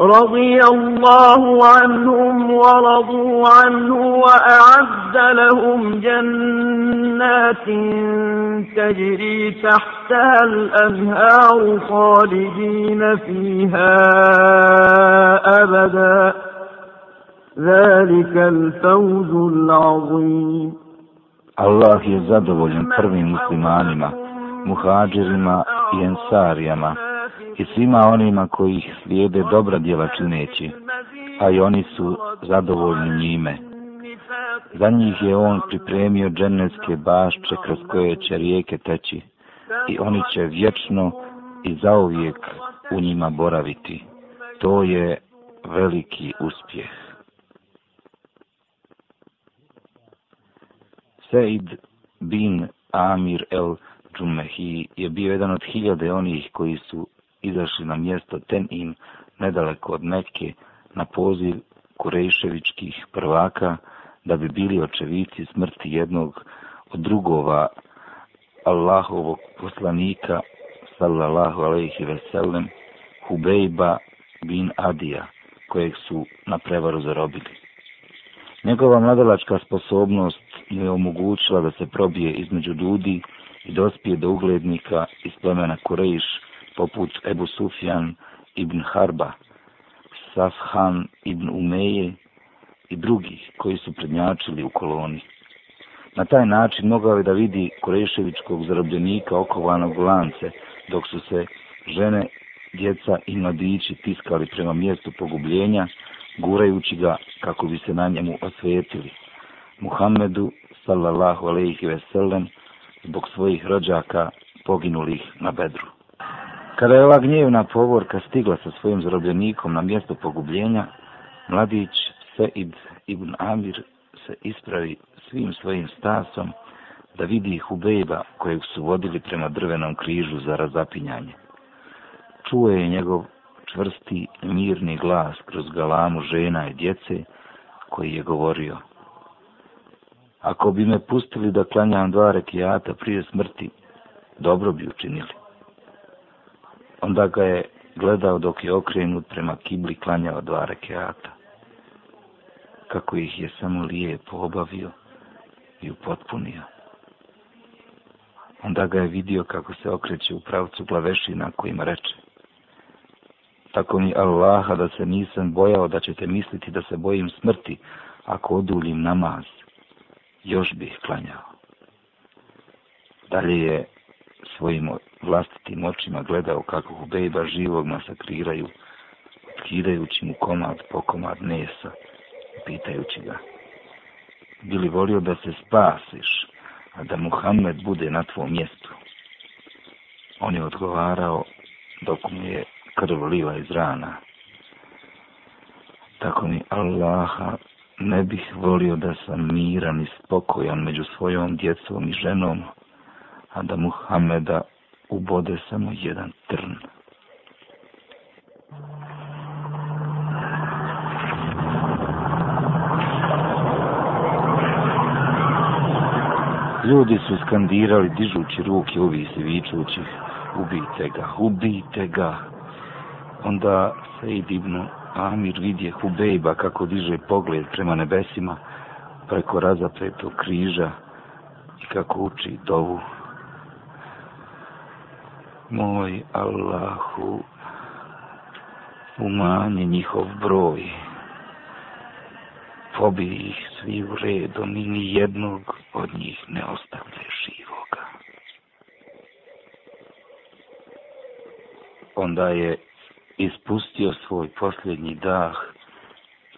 رضي الله عنهم ورضوا عنه وأعد لهم جنات تجري تحتها الأنهار خالدين فيها أبدا ذلك الفوز العظيم الله je من prvim muslimanima, muhađirima i i svima onima koji ih slijede dobra djela čineći, a i oni su zadovoljni njime. Za njih je on pripremio dženevske bašče kroz koje će rijeke teći i oni će vječno i zauvijek u njima boraviti. To je veliki uspjeh. Said bin Amir el Džumehi je bio jedan od hiljade onih koji su izašli na mjesto Ten In, nedaleko od Mekke, na poziv Kurejševičkih prvaka, da bi bili očevici smrti jednog od drugova Allahovog poslanika, sallallahu alaihi veselem, Hubejba bin Adija, kojeg su na prevaru zarobili. Njegova mladalačka sposobnost je omogućila da se probije između ljudi i dospije do uglednika iz plemena Kurejiša, poput Ebu Sufjan ibn Harba, Safhan ibn Umeje i drugih koji su prednjačili u koloni. Na taj način mogao je da vidi Kureševičkog zarobljenika okovanog lance, dok su se žene, djeca i mladići tiskali prema mjestu pogubljenja, gurajući ga kako bi se na njemu osvetili. Muhammedu, sallallahu alaihi veselem, zbog svojih rođaka poginulih na bedru. Kada je ova gnjevna povorka stigla sa svojim zarobljenikom na mjesto pogubljenja, mladić Said ibn Amir se ispravi svim svojim stasom da vidi ih u bejba kojeg su vodili prema drvenom križu za razapinjanje. Čuo je njegov čvrsti, mirni glas kroz galamu žena i djece koji je govorio Ako bi me pustili da klanjam dva rekiata prije smrti, dobro bi učinili onda ga je gledao dok je okrenut prema kibli klanjao dva rekeata. Kako ih je samo lijepo obavio i upotpunio. Onda ga je vidio kako se okreće u pravcu glavešina kojima reče. Tako mi Allaha da se nisam bojao da ćete misliti da se bojim smrti ako oduljim namaz. Još bih klanjao. Dalje je svojim vlastitim očima gledao kako Hubejba živog masakriraju, otkidajući mu komad po komad mesa, pitajući ga. Bi li volio da se spasiš, a da Muhammed bude na tvom mjestu? On je odgovarao dok mu je krv liva iz rana. Tako mi Allaha ne bih volio da sam miran i spokojan među svojom djecom i ženom, a da Muhameda ubode samo jedan trn. Ljudi su skandirali dižući ruke u visi vičući ubijte ga, ubijte ga. Onda Sejid ibn Amir vidje Hubejba kako diže pogled prema nebesima preko razapretog križa i kako uči dovu moj Allahu umanji njihov broj pobi ih svi u redom i ni jednog od njih ne ostavlje živoga onda je ispustio svoj posljednji dah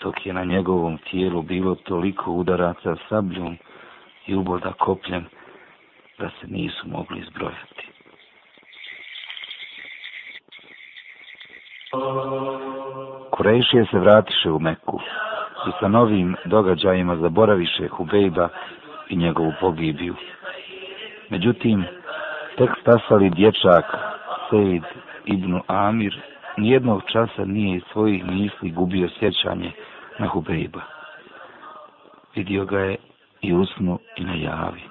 dok je na njegovom tijelu bilo toliko udaraca sabljom i uboda kopljem da se nisu mogli izbrojati Kurejšije se vratiše u Meku i sa novim događajima zaboraviše Hubejba i njegovu pogibiju. Međutim, tek stasali dječak Sejd ibn Amir nijednog časa nije iz svojih misli gubio sjećanje na Hubejba. Vidio ga je i usnu i na javi.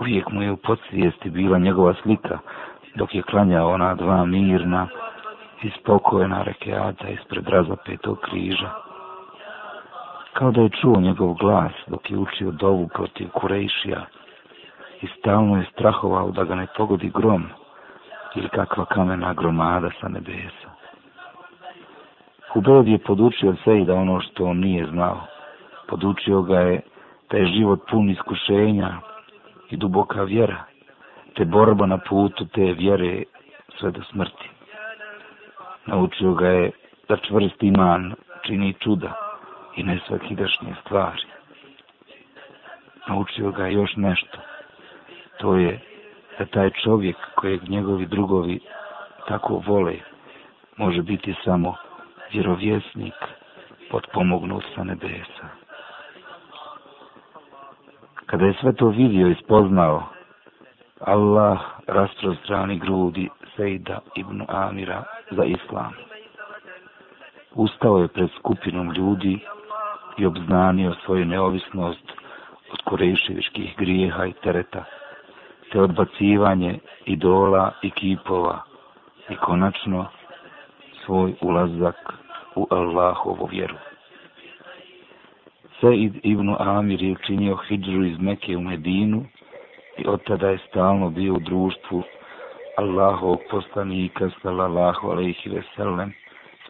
Uvijek mu je u podsvijesti bila njegova slika dok je klanjao ona dva mirna, i spokojena rekeata ispred razapetog križa. Kao da je čuo njegov glas dok je učio dovu protiv Kurejšija i stalno je strahovao da ga ne pogodi grom ili kakva kamena gromada sa nebesa. Hubeod je podučio Sejda ono što on nije znao. Podučio ga je da je život pun iskušenja i duboka vjera, te borba na putu te vjere sve do smrti naučio ga je da čvrst iman čini čuda i ne svakidašnje stvari. Naučio ga je još nešto. To je da taj čovjek kojeg njegovi drugovi tako vole može biti samo vjerovjesnik potpomognut sa nebesa. Kada je sve to vidio i spoznao, Allah rastrostrani grudi Sejda ibn Amira za islam. Ustao je pred skupinom ljudi i obznanio svoju neovisnost od kurejševičkih grijeha i tereta, te odbacivanje idola i kipova i konačno svoj ulazak u Allahovu vjeru. Said ibn Amir je učinio hijđu iz Meke u Medinu i od tada je stalno bio u društvu Allahu poslanika sallallahu alejhi ve sellem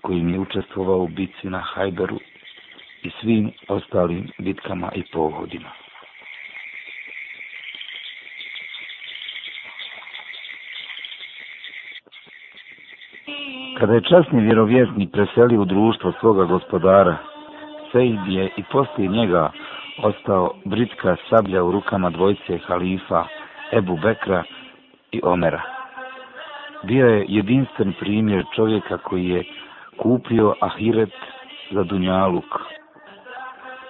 koji je učestvovao u bitci na Hajberu i svim ostalim bitkama i pohodima. Kada je časni vjerovjesnik preselio u društvo svoga gospodara, Sejd je i poslije njega ostao britka sablja u rukama dvojce halifa Ebu Bekra i Omera bio je jedinstven primjer čovjeka koji je kupio ahiret za dunjaluk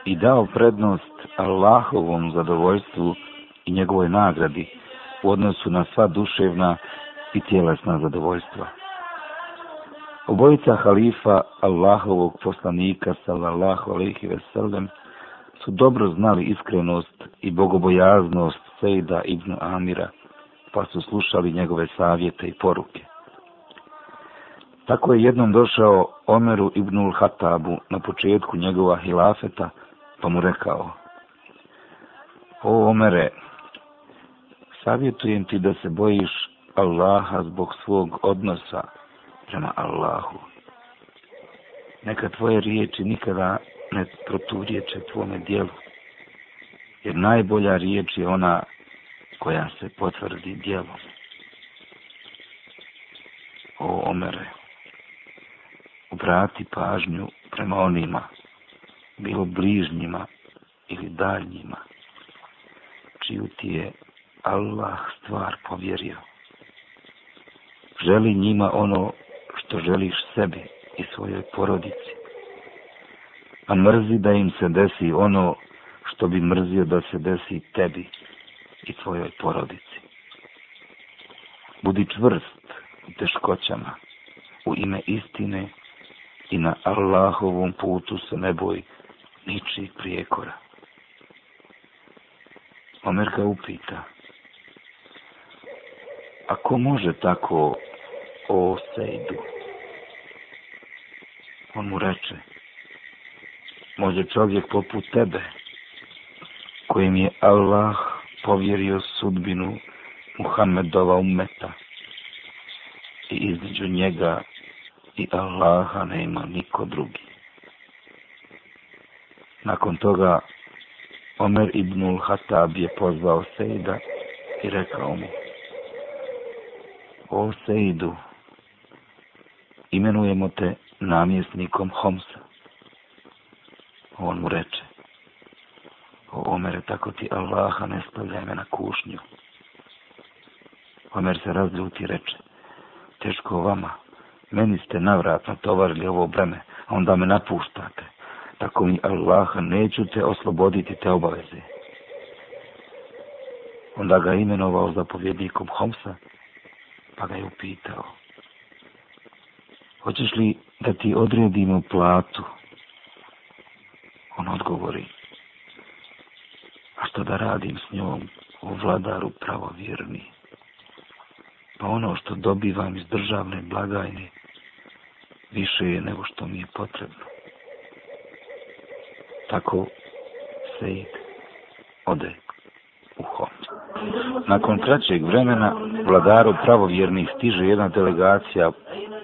i dao prednost Allahovom zadovoljstvu i njegovoj nagradi u odnosu na sva duševna i tjelesna zadovoljstva. Obojica halifa Allahovog poslanika sallallahu alaihi ve sellem su dobro znali iskrenost i bogobojaznost Sejda ibn Amira – pa su slušali njegove savjete i poruke. Tako je jednom došao Omeru ibnul Hatabu na početku njegova hilafeta, pa mu rekao, O Omere, savjetujem ti da se bojiš Allaha zbog svog odnosa prema Allahu. Neka tvoje riječi nikada ne proturiječe tvome dijelu, jer najbolja riječ je ona koja se potvrdi djelom. O omere, obrati pažnju prema onima, bilo bližnjima ili daljnjima, čiju ti je Allah stvar povjerio. Želi njima ono što želiš sebi i svojoj porodici, a mrzi da im se desi ono što bi mrzio da se desi tebi i tvojoj porodici. Budi čvrst u teškoćama, u ime istine i na Allahovom putu se ne boj ničih prijekora. Omer ga upita, a ko može tako o Sejdu? On mu reče, može čovjek poput tebe, kojim je Allah povjerio sudbinu Muhammedova umeta i između njega i Allaha nema niko drugi. Nakon toga Omer ibnul Hatab je pozvao Sejda i rekao mu O Sejdu, imenujemo te namjesnikom Homsa. On mu reče O Omere, tako ti Allaha ne stavljaj me na kušnju. Omer se razljuti i reče, teško vama, meni ste navratno tovarili ovo breme, a onda me napuštate. Tako mi Allaha neću te osloboditi te obaveze. Onda ga imenovao zapovjednikom Homsa, pa ga je upitao. Hoćeš li da ti odredimo platu? On odgovori, što da radim s njom u vladaru pravovjerni? Pa ono što dobivam iz državne blagajne više je nego što mi je potrebno. Tako se ide. Ode u Homs. Nakon kraćeg vremena vladaru pravovjerni stiže jedna delegacija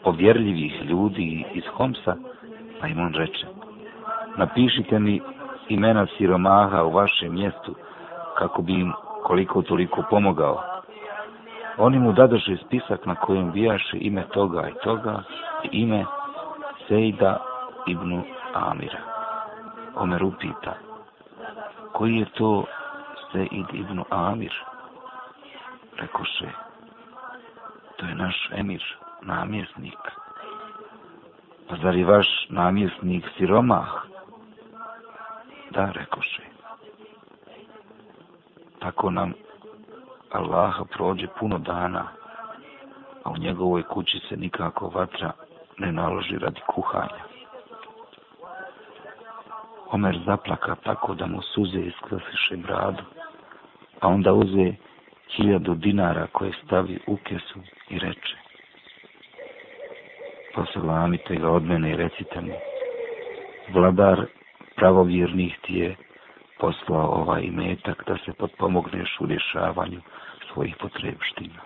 povjerljivih ljudi iz Homsa, pa im on reče, napišite mi imena siromaha u vašem mjestu, kako bi im koliko toliko pomogao. Oni mu dadaše spisak na kojem bijaše ime toga i toga i ime Sejda ibn Amira. Omer upita, koji je to Sejid ibn Amir? Rekoše, to je naš emir, namjesnik. Pa zar je vaš namjesnik siromah? Da, rekoše. Tako nam Allaha prođe puno dana, a u njegovoj kući se nikako vatra ne naloži radi kuhanja. Omer zaplaka tako da mu suze isklasiše bradu, a onda uze hiljadu dinara koje stavi u kesu i reče. Poselamite ga od mene i recite mi, vladar pravovjernih ti je poslao ovaj metak da se potpomogneš u rješavanju svojih potrebština.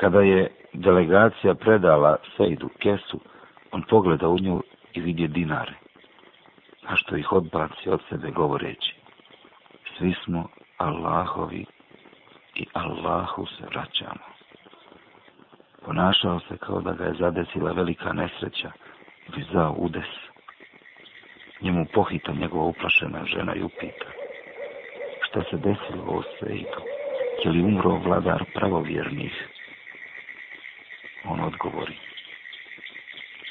Kada je delegacija predala Sejdu kesu, On pogleda u nju i vidje dinare, a što ih odbaci od sebe govoreći. Svi smo Allahovi i Allahu se vraćamo. Ponašao se kao da ga je zadesila velika nesreća ili zao udes. Njemu pohita njegova uplašena žena i upita. Šta se desilo o Sejdu? Je li umro vladar pravovjernih? On odgovori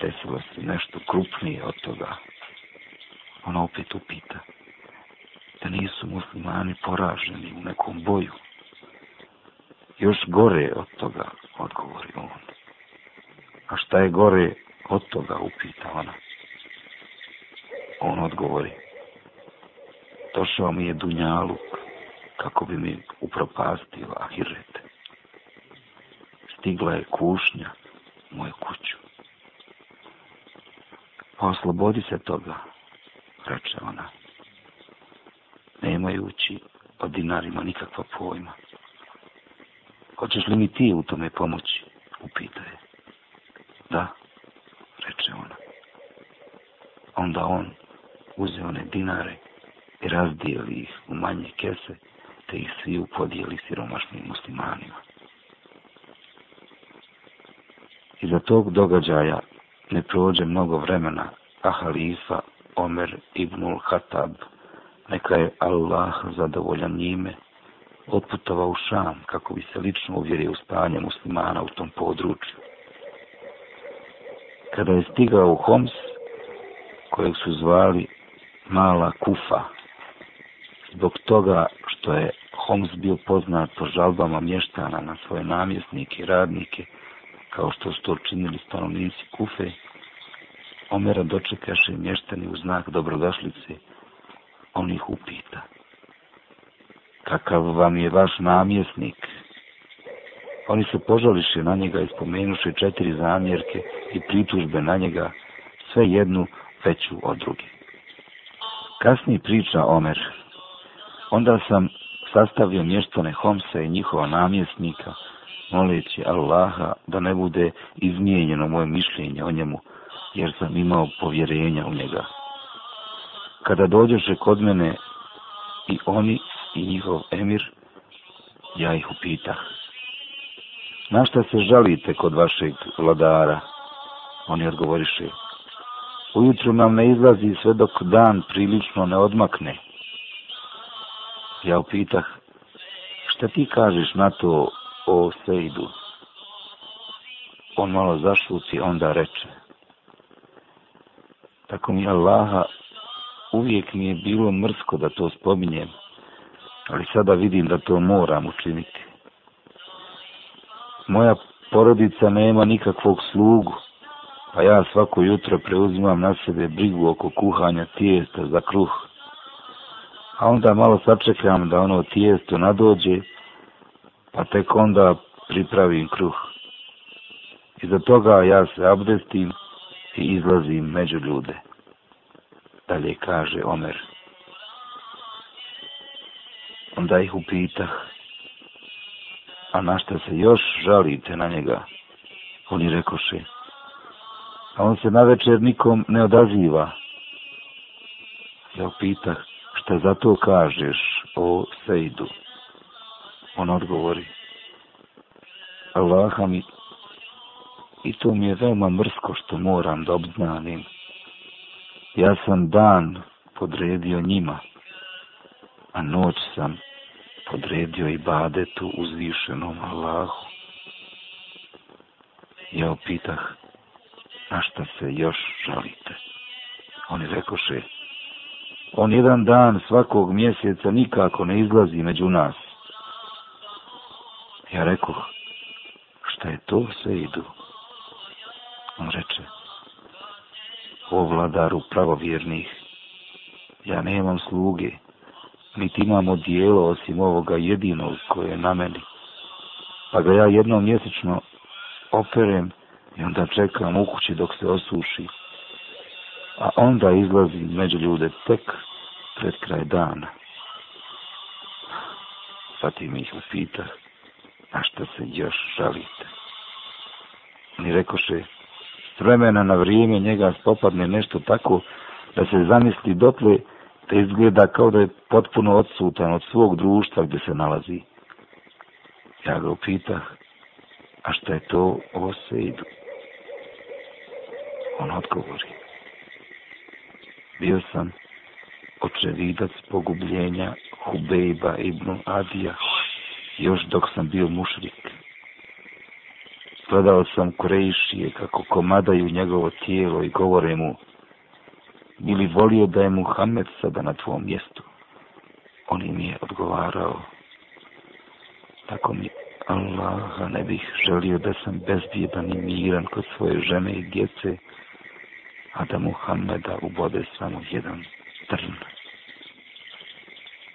nesrećnosti, nešto krupnije od toga, ona opet upita da nisu muslimani poraženi u nekom boju. Još gore od toga, odgovori on. A šta je gore od toga, upita ona. On odgovori. Došao mi je Dunjaluk kako bi mi upropastio Ahiret. Stigla je kušnja u moju kuću pa oslobodi se toga, reče ona, nemajući o dinarima nikakva pojma. Hoćeš li mi ti u tome pomoći? Upita je. Da, reče ona. Onda on uze one dinare i razdijeli ih u manje kese, te ih svi upodijeli siromašnim muslimanima. Iza tog događaja ne prođe mnogo vremena, a halifa Omer ibnul Hatab, neka je Allah zadovoljan njime, otputovao u Šam kako bi se lično uvjerio u stanje muslimana u tom području. Kada je stigao u Homs, kojeg su zvali Mala Kufa, zbog toga što je Homs bio poznat po žalbama mještana na svoje namjesnike i radnike, kao što su to činili stanovnici Kufe, Omera dočekaše mještani u znak dobrodošlice. On ih upita. Kakav vam je vaš namjesnik? Oni su požališi na njega i spomenuše četiri zamjerke i pritužbe na njega, sve jednu veću od druge. Kasni priča Omer. Onda sam sastavio mještane Homsa i njihova namjesnika, molići Allaha da ne bude izmijenjeno moje mišljenje o njemu, jer sam imao povjerenja u njega. Kada dođeše kod mene i oni i njihov emir, ja ih upitah. Na šta se žalite kod vašeg vladara? Oni odgovoriše. Ujutru nam ne izlazi sve dok dan prilično ne odmakne. Ja upitah. Šta ti kažeš na to o Sejdu. On malo zašuci, onda reče. Tako mi Allaha, uvijek mi je bilo mrsko da to spominjem, ali sada vidim da to moram učiniti. Moja porodica nema nikakvog slugu, pa ja svako jutro preuzimam na sebe brigu oko kuhanja tijesta za kruh. A onda malo sačekam da ono tijesto nadođe, pa tek onda pripravim kruh. I do toga ja se abdestim i izlazim među ljude. Dalje kaže Omer. Onda ih upitah. A na šta se još žalite na njega? Oni rekoše. A on se na večer nikom ne odaziva. Ja upitah, šta za to kažeš o Sejdu? On odgovori, Allaha mi, i to mi je veoma mrsko što moram da obznanim. Ja sam dan podredio njima, a noć sam podredio i badetu uzvišenom Allahu. Ja opitah, na šta se još žalite? Oni rekoše, on jedan dan svakog mjeseca nikako ne izlazi među nas. Ja reko, šta je to sve idu? On reče, o vladaru pravovjernih, ja nemam sluge, niti imamo dijelo osim ovoga jedinog koje je na meni. Pa ga ja jednom mjesečno operem i onda čekam u kući dok se osuši. A onda izlazi među ljude tek pred kraj dana. Fatim ih upitah a što se još žalite? Ni rekoše, s vremena na vrijeme njega spopadne nešto tako da se zamisli dotle te izgleda kao da je potpuno odsutan od svog društva gdje se nalazi. Ja ga upitah, a što je to ovo se idu? On odgovori. Bio sam očevidac pogubljenja Hubejba ibn Adija. Hubejba ibn Adija još dok sam bio mušrik. Gledao sam Kurejšije kako komadaju njegovo tijelo i govore mu Bili volio da je Muhammed sada na tvom mjestu. On im je odgovarao Tako mi Allaha ne bih želio da sam bezbjedan i miran kod svoje žene i djece, a da Muhammeda ubode samo jedan trn.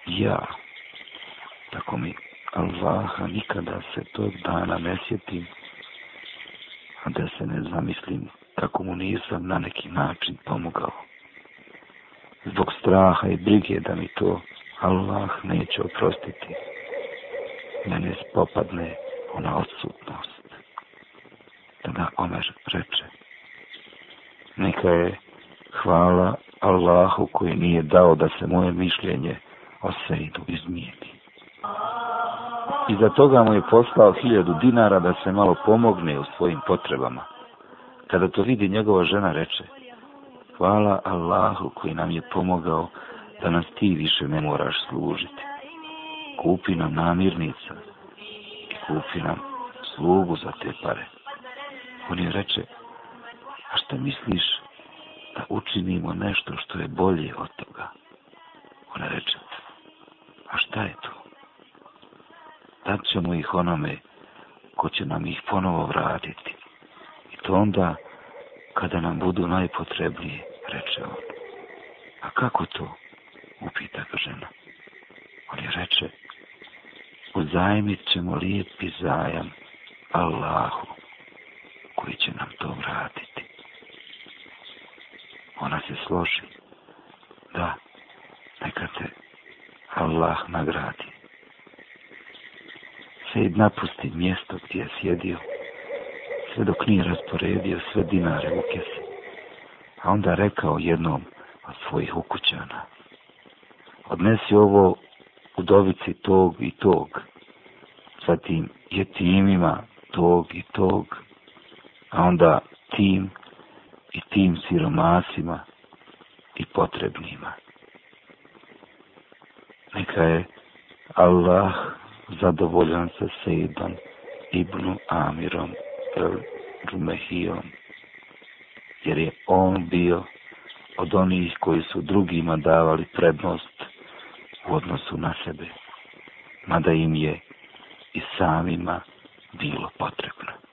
Ja, tako mi Allaha nikada se tog dana ne sjetim, a da se ne zamislim kako mu nisam na neki način pomogao. Zbog straha i brige da mi to Allah neće oprostiti, da ne spopadne ona odsutnost. Tada Omer reče, neka je hvala Allahu koji nije dao da se moje mišljenje o Seidu izmijeti. Iza toga mu je poslao hiljadu dinara da se malo pomogne u svojim potrebama. Kada to vidi njegova žena reče, hvala Allahu koji nam je pomogao da nas ti više ne moraš služiti. Kupi nam namirnica i kupi nam slugu za te pare. On je reče, a šta misliš da učinimo nešto što je bolje od toga? Ona reče, a šta je to? dat ćemo ih onome ko će nam ih ponovo vratiti. I to onda kada nam budu najpotrebnije, reče on. A kako to? Upita žena. On je reče, uzajmit ćemo lijepi zajam Allahu koji će nam to vratiti. Ona se složi, da, neka te Allah nagradi se napusti mjesto gdje je sjedio, sve dok nije rasporedio sve dinare u kese. A onda rekao jednom od svojih ukućana, odnesi ovo u dovici tog i tog, zatim je timima tog i tog, a onda tim i tim siromasima i potrebnima. Neka je Allah zadovoljan se Sejdan ibn Amirom el Rumehijom, jer je on bio od onih koji su drugima davali prednost u odnosu na sebe, mada im je i samima bilo potrebno.